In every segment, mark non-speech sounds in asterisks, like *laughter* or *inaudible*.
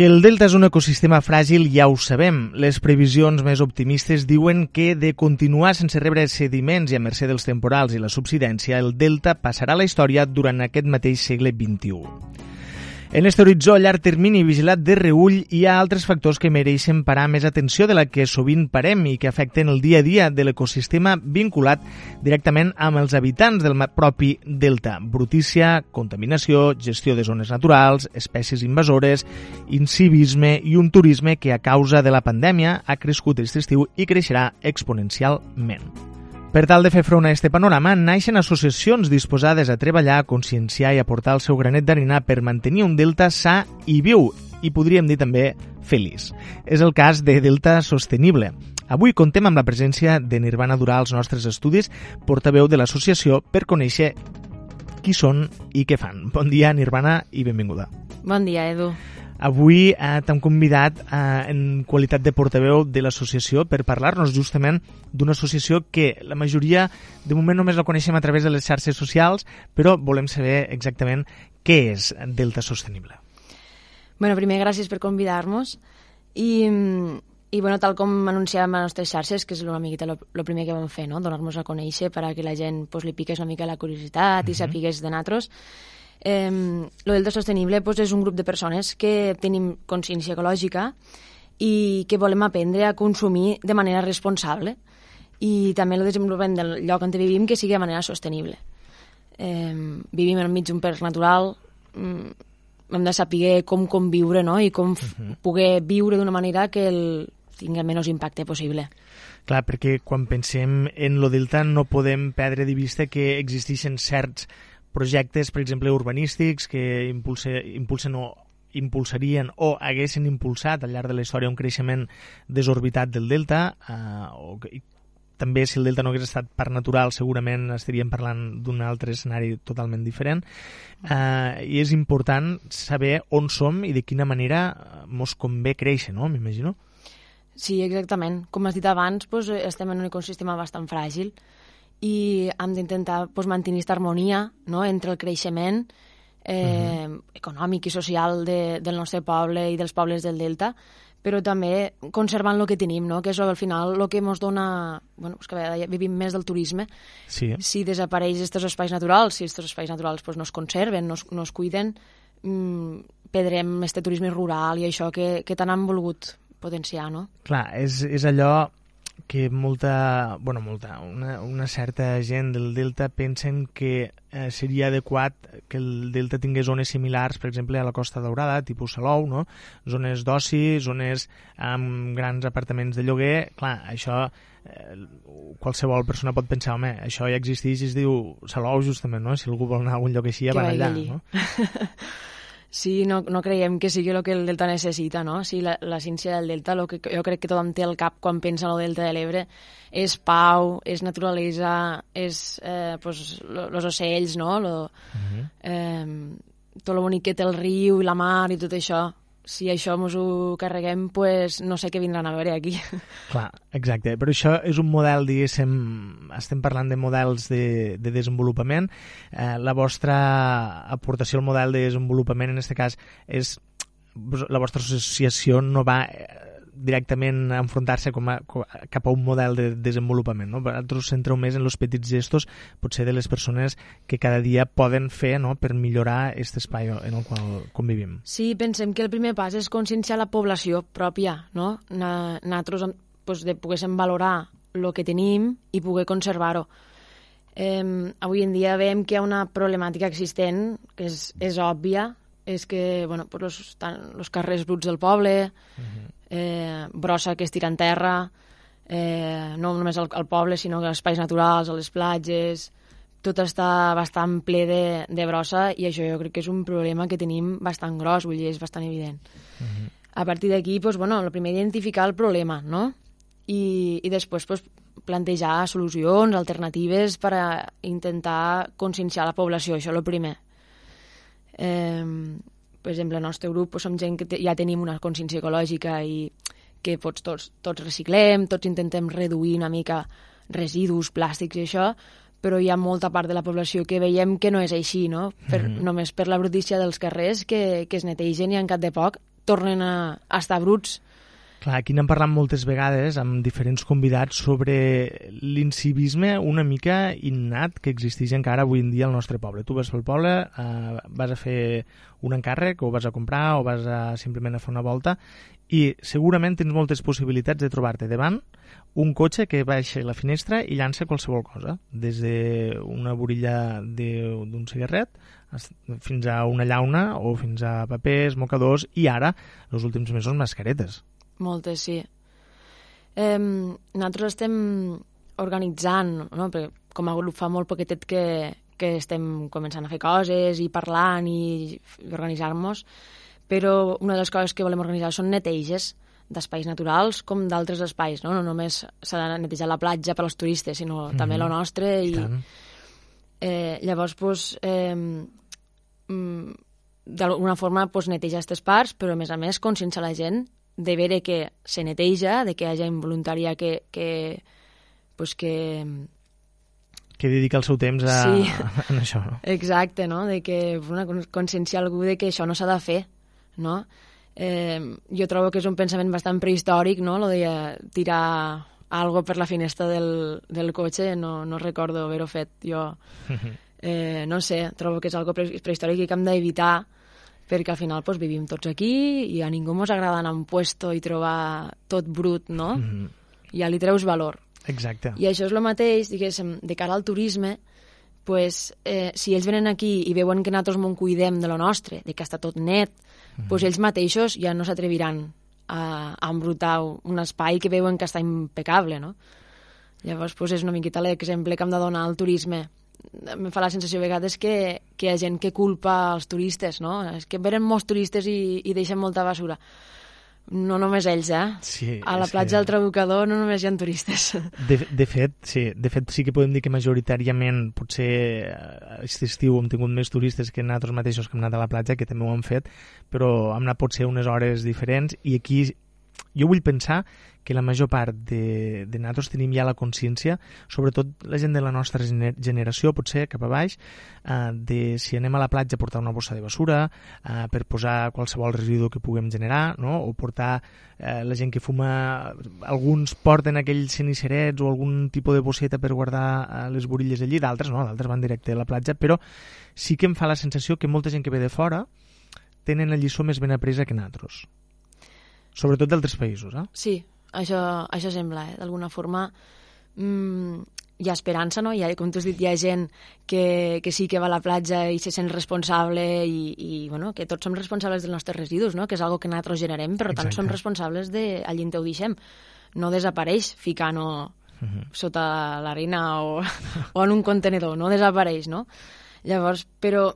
Que el delta és un ecosistema fràgil ja ho sabem. Les previsions més optimistes diuen que de continuar sense rebre sediments i a mercè dels temporals i la subsidència, el delta passarà a la història durant aquest mateix segle XXI. En aquest horitzó a llarg termini vigilat de reull hi ha altres factors que mereixen parar més atenció de la que sovint parem i que afecten el dia a dia de l'ecosistema vinculat directament amb els habitants del propi delta. Brutícia, contaminació, gestió de zones naturals, espècies invasores, incivisme i un turisme que a causa de la pandèmia ha crescut aquest estiu i creixerà exponencialment. Per tal de fer front a aquest panorama, naixen associacions disposades a treballar, a conscienciar i aportar el seu granet d'harina per mantenir un delta sa i viu, i podríem dir també feliç. És el cas de Delta Sostenible. Avui contem amb la presència de Nirvana Durà als nostres estudis, portaveu de l'associació, per conèixer qui són i què fan. Bon dia, Nirvana, i benvinguda. Bon dia, Edu. Avui eh, t'hem convidat eh, en qualitat de portaveu de l'associació per parlar-nos justament d'una associació que la majoria de moment només la coneixem a través de les xarxes socials, però volem saber exactament què és Delta Sostenible. Bueno, primer, gràcies per convidar-nos i, i bueno, tal com anunciàvem a les nostres xarxes, que és una miqueta el primer que vam fer, no? donar-nos a conèixer per a que la gent pues, li piqués una mica la curiositat uh -huh. i sapigués de nosaltres Eh, lo Delta Sostenible pues, és un grup de persones que tenim consciència ecològica i que volem aprendre a consumir de manera responsable i també el desenvolupament del lloc on vivim que sigui de manera sostenible. Eh, vivim enmig d'un parc natural, mm, hem de saber com conviure no? i com uh -huh. poder viure d'una manera que el tingui el menys impacte possible. Clar, perquè quan pensem en lo delta no podem perdre de vista que existeixen certs projectes, per exemple, urbanístics que impulse, impulsen o impulsarien o haguessin impulsat al llarg de la història un creixement desorbitat del delta eh, o que, també si el delta no hagués estat per natural segurament estaríem parlant d'un altre escenari totalment diferent eh, i és important saber on som i de quina manera mos convé créixer, no? m'imagino Sí, exactament. Com has dit abans, doncs, estem en un ecosistema bastant fràgil i hem d'intentar pues, mantenir aquesta harmonia no? entre el creixement eh, uh -huh. econòmic i social de, del nostre poble i dels pobles del Delta, però també conservant el que tenim, no? que és al final el que ens dona... Bueno, és que vivim més del turisme. Sí. Si desapareix aquests espais naturals, si aquests espais naturals pues, no es conserven, no es, no es cuiden, mmm, perdrem aquest turisme rural i això que, que tant han volgut potenciar, no? Clar, és, és allò que molta, bueno, molta, una, una certa gent del Delta pensen que eh, seria adequat que el Delta tingués zones similars, per exemple, a la Costa Daurada, tipus Salou, no? zones d'oci, zones amb grans apartaments de lloguer. Clar, això eh, qualsevol persona pot pensar, home, això ja existeix i es diu Salou, justament, no? Si algú vol anar a un lloc així, ja van allà, no? *laughs* sí, no, no creiem que sigui el que el Delta necessita, no? Sí, la, la ciència del Delta, el que jo crec que tothom té al cap quan pensa en el Delta de l'Ebre, és pau, és naturalesa, és eh, pues, los ocells, no? Lo, uh -huh. eh, tot el bonic que té el riu i la mar i tot això si això ens ho carreguem, pues, no sé què vindran a veure aquí. *laughs* Clar, exacte. Però això és un model, diguéssim, estem parlant de models de, de desenvolupament. Eh, la vostra aportació al model de desenvolupament, en aquest cas, és la vostra associació no va eh, directament enfrontar-se com a, com cap a un model de desenvolupament. No? Vosaltres centreu més en els petits gestos, potser de les persones que cada dia poden fer no? per millorar aquest espai en el qual convivim. Sí, pensem que el primer pas és conscienciar la població pròpia. No? Nosaltres pues, de poguéssim valorar el que tenim i poder conservar-ho. Eh, avui en dia veiem que hi ha una problemàtica existent que és, és òbvia, és que bueno, pues los, los carrers bruts del poble, uh -huh eh, brossa que es tira en terra, eh, no només al, al poble, sinó que als espais naturals, a les platges, tot està bastant ple de, de brossa i això jo crec que és un problema que tenim bastant gros, vull dir, és bastant evident. Uh -huh. A partir d'aquí, doncs, bueno, el primer identificar el problema, no? I, i després doncs, plantejar solucions alternatives per a intentar conscienciar la població, això és el primer. Eh, per exemple, el nostre grup doncs, som gent que ja tenim una consciència ecològica i que pots, tots, tots reciclem, tots intentem reduir una mica residus, plàstics i això, però hi ha molta part de la població que veiem que no és així, no? Per, mm -hmm. Només per la brutícia dels carrers que, que es netegen i en cap de poc tornen a, a estar bruts. Clar, aquí n'hem parlat moltes vegades amb diferents convidats sobre l'incivisme una mica innat que existeix encara avui en dia al nostre poble. Tu vas pel poble, eh, vas a fer un encàrrec o vas a comprar o vas a simplement a fer una volta i segurament tens moltes possibilitats de trobar-te davant un cotxe que baixa la finestra i llança qualsevol cosa, des d'una borilla d'un cigarret fins a una llauna o fins a papers, mocadors i ara, els últims mesos, mascaretes. Moltes, sí. Eh, nosaltres estem organitzant, no? Perquè com a grup fa molt poquetet que, que estem començant a fer coses i parlant i organitzar-nos, però una de les coses que volem organitzar són neteges d'espais naturals com d'altres espais, no? No només s'ha de netejar la platja per als turistes, sinó mm -hmm. també la nostra i... I eh, llavors, pues, eh, d'alguna forma pues, netejar aquestes parts, però a més a més conscienciar la gent de veure que se neteja, de que hi ha gent voluntària que, que, pues, que, que dedica el seu temps a, sí. *laughs* a, això, no? Exacte, no? De que una, conscienciar algú de que això no s'ha de fer, no? eh, jo trobo que és un pensament bastant prehistòric, no?, lo de tirar algo per la finestra del, del cotxe, no, no recordo haver-ho fet jo. *laughs* Eh, no sé, trobo que és algo prehistòric i que hem d'evitar perquè al final pues, vivim tots aquí i a ningú ens agrada anar a un puesto i trobar tot brut, no? Mm -hmm. Ja li treus valor. Exacte. I això és el mateix, diguéssim, de cara al turisme, pues, eh, si ells venen aquí i veuen que nosaltres m'ho cuidem de lo nostre, de que està tot net, -huh. doncs ells mateixos ja no s'atreviran a, a embrutar un espai que veuen que està impecable, no? Llavors, doncs és una miqueta l'exemple que hem de donar al turisme. Em fa la sensació a vegades que, que hi ha gent que culpa els turistes, no? És que venen molts turistes i, i deixen molta basura no només ells, eh? Sí, a la platja que... del Trabucador no només hi ha turistes. *laughs* De, de, fet, sí, de fet, sí que podem dir que majoritàriament potser aquest estiu hem tingut més turistes que nosaltres mateixos que hem anat a la platja, que també ho hem fet, però hem anat potser unes hores diferents i aquí jo vull pensar que la major part de, de nosaltres tenim ja la consciència, sobretot la gent de la nostra generació, potser cap a baix, eh, de si anem a la platja a portar una bossa de basura, eh, per posar qualsevol residu que puguem generar, no? o portar eh, la gent que fuma... Alguns porten aquells cenicerets o algun tipus de bosseta per guardar eh, les borilles allí, d'altres no, d'altres van directe a la platja, però sí que em fa la sensació que molta gent que ve de fora tenen la lliçó més ben apresa que nosaltres sobretot d'altres països, eh? Sí, això, això sembla, eh? d'alguna forma mm, hi ha esperança, no? Hi ha, com tu has dit, hi ha gent que, que sí que va a la platja i se sent responsable i, i bueno, que tots som responsables dels nostres residus, no? que és algo que nosaltres generem, però Exacte. tant som responsables de allí on ho deixem. No desapareix ficant-ho uh mhm. -huh. sota l'arena o, *laughs* o en un contenedor, no desapareix, no? Llavors, però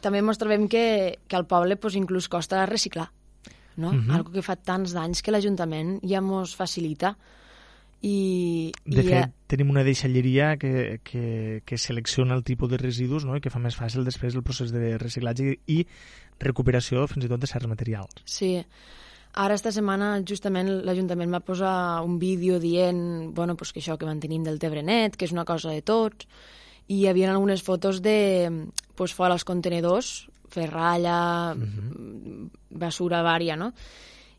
també ens trobem que, que al poble pues, inclús costa reciclar no? Uh mhm. -huh. Algo que fa tants d'anys que l'Ajuntament ja mos facilita i... De i fet, a... tenim una deixalleria que, que, que selecciona el tipus de residus no? i que fa més fàcil després el procés de reciclatge i recuperació fins i tot de certs materials. Sí. Ara, esta setmana, justament, l'Ajuntament va posar un vídeo dient bueno, pues que això que mantenim del Tebrenet, que és una cosa de tots, i hi havia algunes fotos de pues, fora els contenedors ferralla, uh -huh. basura vària, no?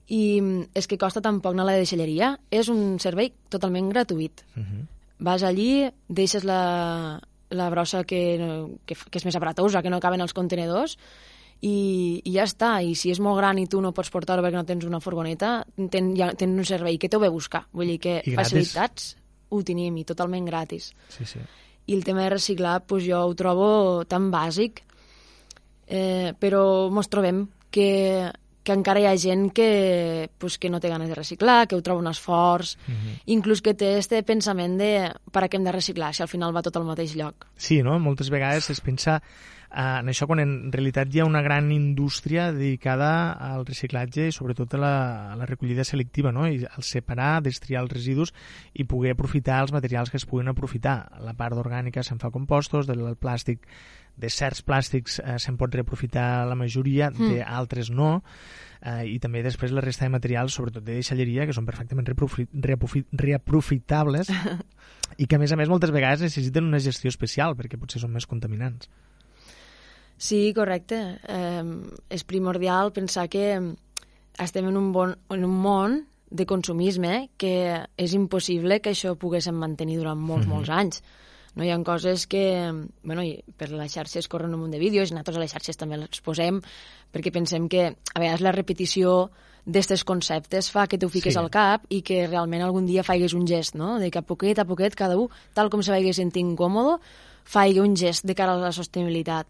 I és que costa tan poc anar a la deixalleria. És un servei totalment gratuït. Uh -huh. Vas allí, deixes la, la brossa que, que, que és més aparatosa, que no caben els contenedors, i, i ja està. I si és molt gran i tu no pots portar-ho perquè no tens una furgoneta, ten, ja, tens un servei que t'ho ve buscar. Vull dir que facilitats ho tenim i totalment gratis. Sí, sí. I el tema de reciclar, pues jo ho trobo tan bàsic eh, però ens trobem que, que encara hi ha gent que, pues, que no té ganes de reciclar, que ho troba un esforç, mhm. -huh. inclús que té este pensament de per a què hem de reciclar, si al final va tot al mateix lloc. Sí, no? Moltes vegades es pensa en això quan en realitat hi ha una gran indústria dedicada al reciclatge i sobretot a la, a la recollida selectiva, no? I al separar, destriar els residus i poder aprofitar els materials que es puguin aprofitar. La part orgànica se'n fa compostos, del plàstic de certs plàstics eh, se'n pot reaprofitar la majoria, mm. d'altres no, eh, i també després la resta de materials, sobretot de deixalleria, que són perfectament reaprofitables *laughs* i que a més a més moltes vegades necessiten una gestió especial perquè potser són més contaminants. Sí, correcte. Eh, és primordial pensar que estem en un, bon, en un món de consumisme que és impossible que això poguéssim mantenir durant molts, mm -hmm. molts anys. No hi ha coses que, bueno, i per les xarxes corren un munt de vídeos, i nosaltres a les xarxes també les posem, perquè pensem que a vegades la repetició d'aquests conceptes fa que t'ho fiques sí. al cap i que realment algun dia faigues un gest, no? De que a poquet a poquet cada un, tal com se vagi sentint incòmode, faigui un gest de cara a la sostenibilitat.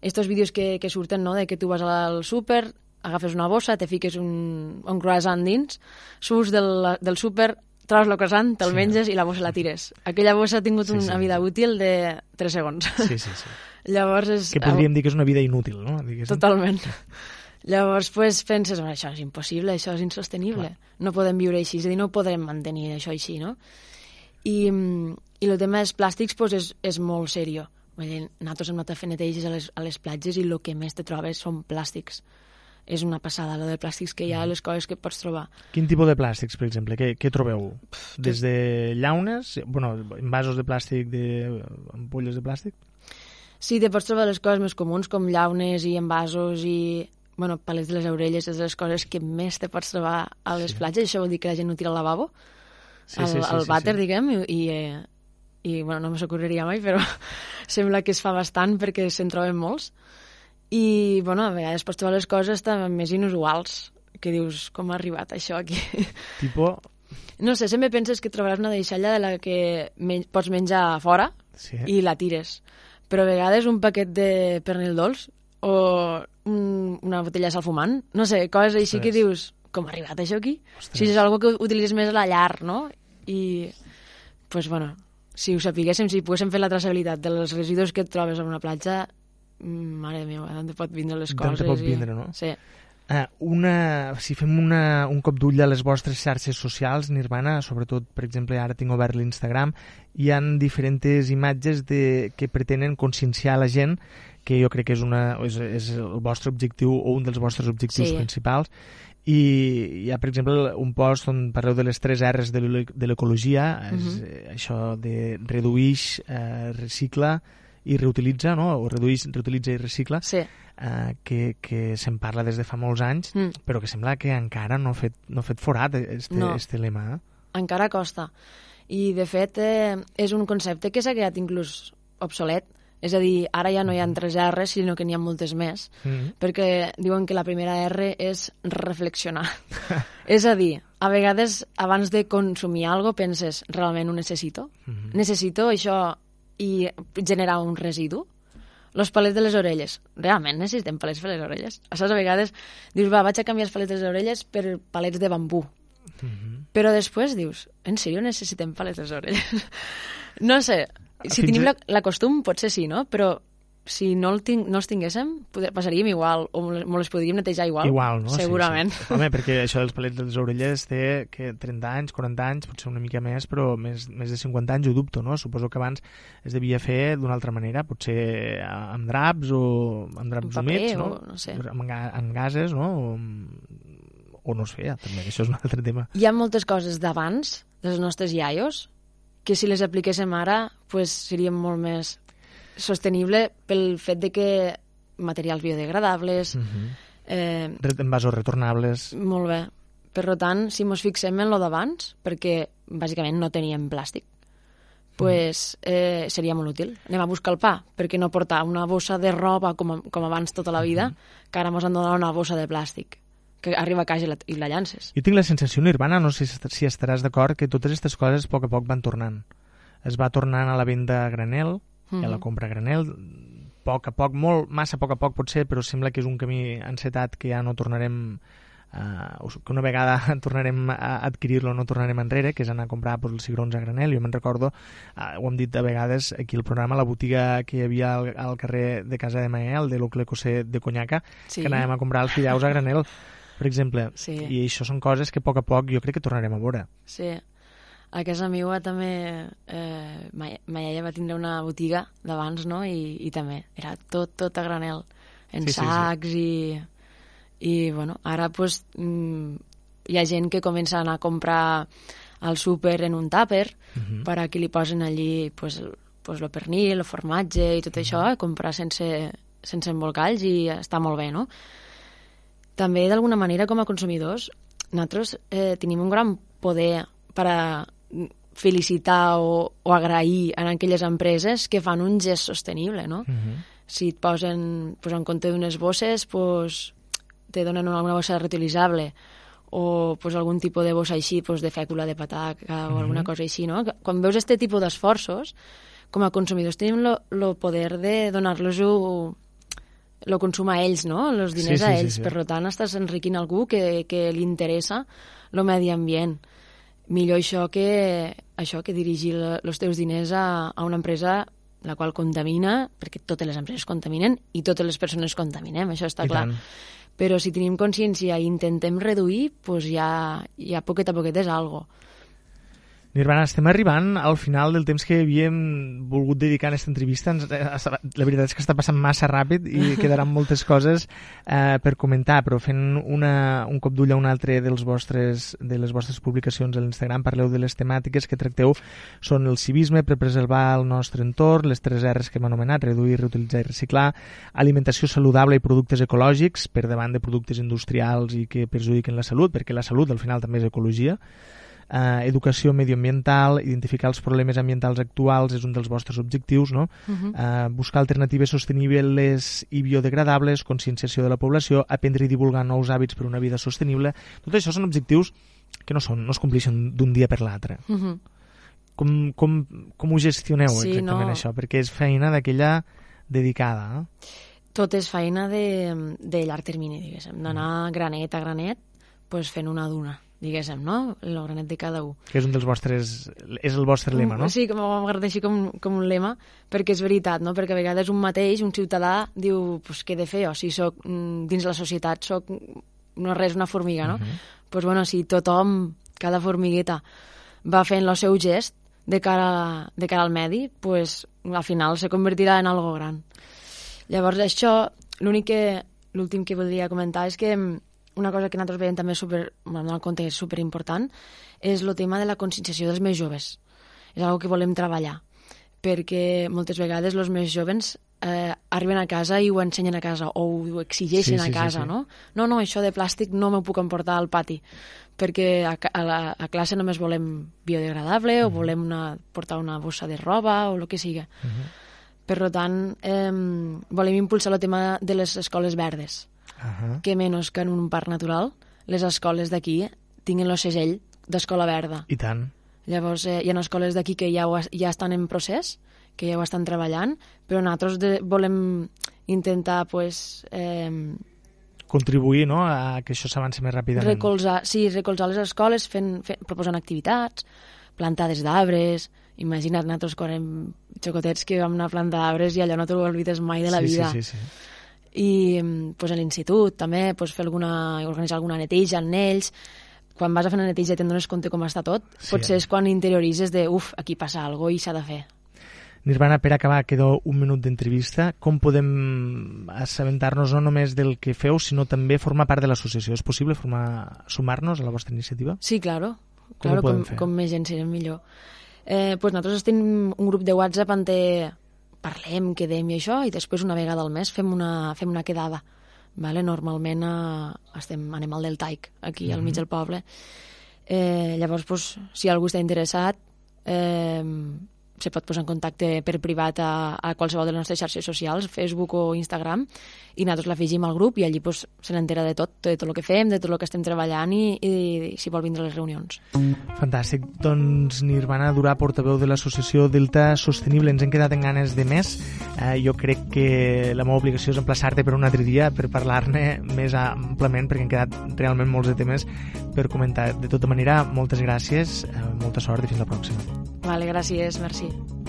Estos vídeos que, que surten, no?, de que tu vas al súper, agafes una bossa, te fiques un, un croissant dins, surts del, del súper, trobes el croissant, te'l sí. menges i la bossa la tires. Aquella bossa ha tingut sí, una sí. vida útil de 3 segons. Sí, sí, sí. *laughs* Llavors és... Que podríem dir que és una vida inútil, no? Diguéssim. Totalment. *laughs* Llavors pues, penses, bueno, això és impossible, això és insostenible. Clar. No podem viure així, és a dir, no podrem mantenir això així, no? I, i el tema dels plàstics pues, és, és molt seriós. Vull dir, nosaltres hem anat a fer neteges a les, a les platges i el que més te trobes són plàstics és una passada, lo de plàstics que hi ha, mm. les coses que pots trobar. Quin tipus de plàstics, per exemple? Què, què trobeu? Des de llaunes, bueno, envasos de plàstic, de ampolles de plàstic? Sí, te pots trobar les coses més comuns, com llaunes i envasos i bueno, palets de les orelles, és les coses que més te pots trobar a les sí. platges, això vol dir que la gent no tira al lavabo, sí, al, sí, sí, al vàter, sí, sí. diguem, i, i, eh, i bueno, no me s'ocorreria mai, però *laughs* sembla que es fa bastant perquè se'n troben molts. I, bueno, a vegades pots trobar les coses també més inusuals, que dius, com ha arribat això aquí? *laughs* Tipo... No sé, sempre penses que trobaràs una deixalla de la que men pots menjar fora sí. i la tires. Però a vegades un paquet de pernil dolç o un, una botella de sal fumant, no sé, coses així Ostres. que dius, com ha arribat això aquí? Ostres. Si és una que utilitzes més a la llar, no? I, pues, bueno, si ho sapiguéssim, si poguéssim fer la traçabilitat dels residus que et trobes en una platja, Mm, mare meva, d'on pot vindre les coses. D'on pot vindre, i... no? Sí. Uh, una, si fem una, un cop d'ull a les vostres xarxes socials, Nirvana, sobretot, per exemple, ara tinc obert l'Instagram, hi han diferents imatges de, que pretenen conscienciar la gent, que jo crec que és, una, és, és el vostre objectiu o un dels vostres objectius sí. principals, i hi ha, per exemple, un post on parleu de les tres R's de l'ecologia, uh -huh. és això de reduix, eh, recicla i reutilitza, no? o redueix, reutilitza i recicla, sí. eh, que, que se'n parla des de fa molts anys, mm. però que sembla que encara no ha fet, no ha fet forat este, no. este lema. Eh? Encara costa. I, de fet, eh, és un concepte que s'ha quedat inclús obsolet. És a dir, ara ja no hi ha tres R, sinó que n'hi ha moltes més, mm -hmm. perquè diuen que la primera R és reflexionar. *laughs* és a dir, a vegades, abans de consumir alguna penses, realment ho necessito? Mm -hmm. Necessito això i generar un residu. Los palets de les orelles. Realment necessitem palets per les orelles? A saps, a vegades dius, va, vaig a canviar els palets de les orelles per palets de bambú. Mm -hmm. Però després dius, en sèrio necessitem palets de les orelles? *laughs* no sé, si Fins tenim la, la costum, potser sí, no? Però si no, el ting, no els tinguéssim, poder, passaríem igual, o molt les podríem netejar igual. Igual, no? Segurament. Sí, sí. *laughs* Home, perquè això dels palets de les orelles té que 30 anys, 40 anys, potser una mica més, però més, més de 50 anys ho dubto, no? Suposo que abans es devia fer d'una altra manera, potser amb draps o amb draps paper, humits, no? O, no sé. Amb, amb gases, no? O, o no es feia, també, això és un altre tema. Hi ha moltes coses d'abans, dels nostres iaios, que si les apliquéssim ara pues, serien molt més sostenible pel fet de que materials biodegradables... Uh -huh. eh, Envasos retornables... Molt bé. Per tant, si ens fixem en lo d'abans, perquè bàsicament no teníem plàstic, pues, eh, seria molt útil. Anem a buscar el pa, perquè no portar una bossa de roba com, com abans tota la vida, uh -huh. que ara ens han donat una bossa de plàstic que arriba a casa i la, i la llances. Jo tinc la sensació, Nirvana, no sé si estaràs d'acord, que totes aquestes coses a poc a poc van tornant. Es va tornant a la venda a granel, mm -hmm. a la compra a granel, a poc a poc, molt, massa a poc a poc potser, però sembla que és un camí encetat que ja no tornarem uh, que una vegada *laughs* tornarem a adquirir-lo no tornarem enrere, que és anar a comprar pues, els cigrons a granel. Jo me'n recordo, uh, ho hem dit de vegades aquí al programa, la botiga que hi havia al, al carrer de Casa de Mael, de l'Ocle Cosé de Conyaca, sí. que anàvem a comprar els fideus a granel, per exemple. Sí. I això són coses que a poc a poc jo crec que tornarem a veure. Sí, a casa meva també eh, ma, ma iaia va tindre una botiga d'abans, no? I, I també era tot, tot a granel, en sí, sacs sí, sí. i I, bueno, ara, pues, mm, hi ha gent que comença a anar a comprar al súper en un tàper uh -huh. per a que li posen allí pues, pues, el pernil, el formatge i tot uh -huh. això, comprar sense, sense embolcalls i està molt bé, no? També, d'alguna manera, com a consumidors, nosaltres eh, tenim un gran poder per a felicitar o, o agrair a aquelles empreses que fan un gest sostenible, no? Uh -huh. Si et posen pues, en compte d'unes bosses, pues, te donen una bossa reutilitzable o pues, algun tipus de bossa així, pues, de fècula de pataca o mm -hmm. alguna cosa així, no? Quan veus aquest tipus d'esforços, com a consumidors tenim el poder de donar-los el consum a ells, no? Els diners sí, sí, a ells. Sí, sí. Per tant, estàs enriquint algú que, que li interessa el medi ambient. Millor això que, això que dirigir els teus diners a, a una empresa la qual contamina, perquè totes les empreses contaminen i totes les persones contaminem, això està I clar. Tant però si tenim consciència i intentem reduir, doncs ja, ja poquet a poquet és algo. Nirvana, estem arribant al final del temps que havíem volgut dedicar a aquesta entrevista. Eh, la veritat és que està passant massa ràpid i *laughs* quedaran moltes coses eh, per comentar, però fent una, un cop d'ull a un altre dels vostres, de les vostres publicacions a l'Instagram, parleu de les temàtiques que tracteu són el civisme per preservar el nostre entorn, les tres R's que hem anomenat, reduir, reutilitzar i reciclar, alimentació saludable i productes ecològics per davant de productes industrials i que perjudiquen la salut, perquè la salut al final també és ecologia, eh, educació medioambiental, identificar els problemes ambientals actuals és un dels vostres objectius, no? Uh -huh. eh, buscar alternatives sostenibles i biodegradables, conscienciació de la població, aprendre i divulgar nous hàbits per una vida sostenible. Tot això són objectius que no, són, no es compleixen d'un dia per l'altre. Uh -huh. com, com, com ho gestioneu sí, exactament no. això? Perquè és feina d'aquella dedicada. Eh? Tot és feina de, de llarg termini, diguéssim, d'anar granet a granet pues, fent una duna diguéssim, no? El granet de cada un. Que és un dels vostres... és el vostre lema, no? Sí, que m'agrada així com, com un lema, perquè és veritat, no? Perquè a vegades un mateix, un ciutadà, diu, pues, què he de fer? O si soc mm, dins la societat, soc no res, una formiga, no? Doncs uh -huh. pues, bueno, si tothom, cada formigueta, va fent el seu gest de cara, de cara al medi, pues, al final se convertirà en algo gran. Llavors, això, l'únic que, l'últim que voldria comentar és que una cosa que nosaltres veiem també super, en compte és superimportant, és el tema de la conscienciació dels més joves. És una que volem treballar, perquè moltes vegades els més joves eh, arriben a casa i ho ensenyen a casa o ho exigeixen sí, sí, a casa, sí, sí. no? No, no, això de plàstic no m'ho puc emportar al pati perquè a, a, la, a classe només volem biodegradable -huh. o volem una, portar una bossa de roba o el que sigui. Uh -huh. Per tant, eh, volem impulsar el tema de les escoles verdes uh -huh. que menys que en un parc natural, les escoles d'aquí tinguin el segell d'escola verda. I tant. Llavors, eh, hi ha escoles d'aquí que ja, ho, ja estan en procés, que ja ho estan treballant, però nosaltres de, volem intentar, pues, eh, contribuir no, a que això s'avanci més ràpidament. Recolzar, sí, recolzar les escoles fent, fent, proposant activitats, plantades d'arbres, imagina't nosaltres quan érem xocotets que vam anar a plantar arbres i allò no t'ho oblides mai de la sí, vida. Sí, sí, sí i pues, a l'institut també pues, fer alguna, organitzar alguna neteja en ells quan vas a fer una neteja i te'n dones compte com està tot, sí, potser és quan interioritzes de uf, aquí passa alguna cosa i s'ha de fer. Nirvana, per acabar, queda un minut d'entrevista. Com podem assabentar-nos no només del que feu, sinó també formar part de l'associació? És possible formar sumar-nos a la vostra iniciativa? Sí, claro. Com claro, com, fer? com més gent serem millor. Eh, pues nosaltres tenim un grup de WhatsApp on parlem, quedem i això, i després una vegada al mes fem una, fem una quedada. Vale? Normalment eh, estem, anem al del Taic, aquí mm -hmm. al mig mhm. del poble. Eh, llavors, pues, si algú està interessat, eh, se pot posar en contacte per privat a, a qualsevol de les nostres xarxes socials, Facebook o Instagram, i nosaltres l'afegim al grup i allí pues, se n'entera de tot, de tot el que fem, de tot el que estem treballant i, i, i si vol vindre a les reunions. Fantàstic. Doncs Nirvana Durà, portaveu de l'associació Delta Sostenible, ens hem quedat en ganes de més. Eh, jo crec que la meva obligació és emplaçar-te per un altre dia per parlar-ne més amplament, perquè han quedat realment molts de temes per comentar. De tota manera, moltes gràcies, eh, molta sort i fins la pròxima. Vale, gràcies, merci.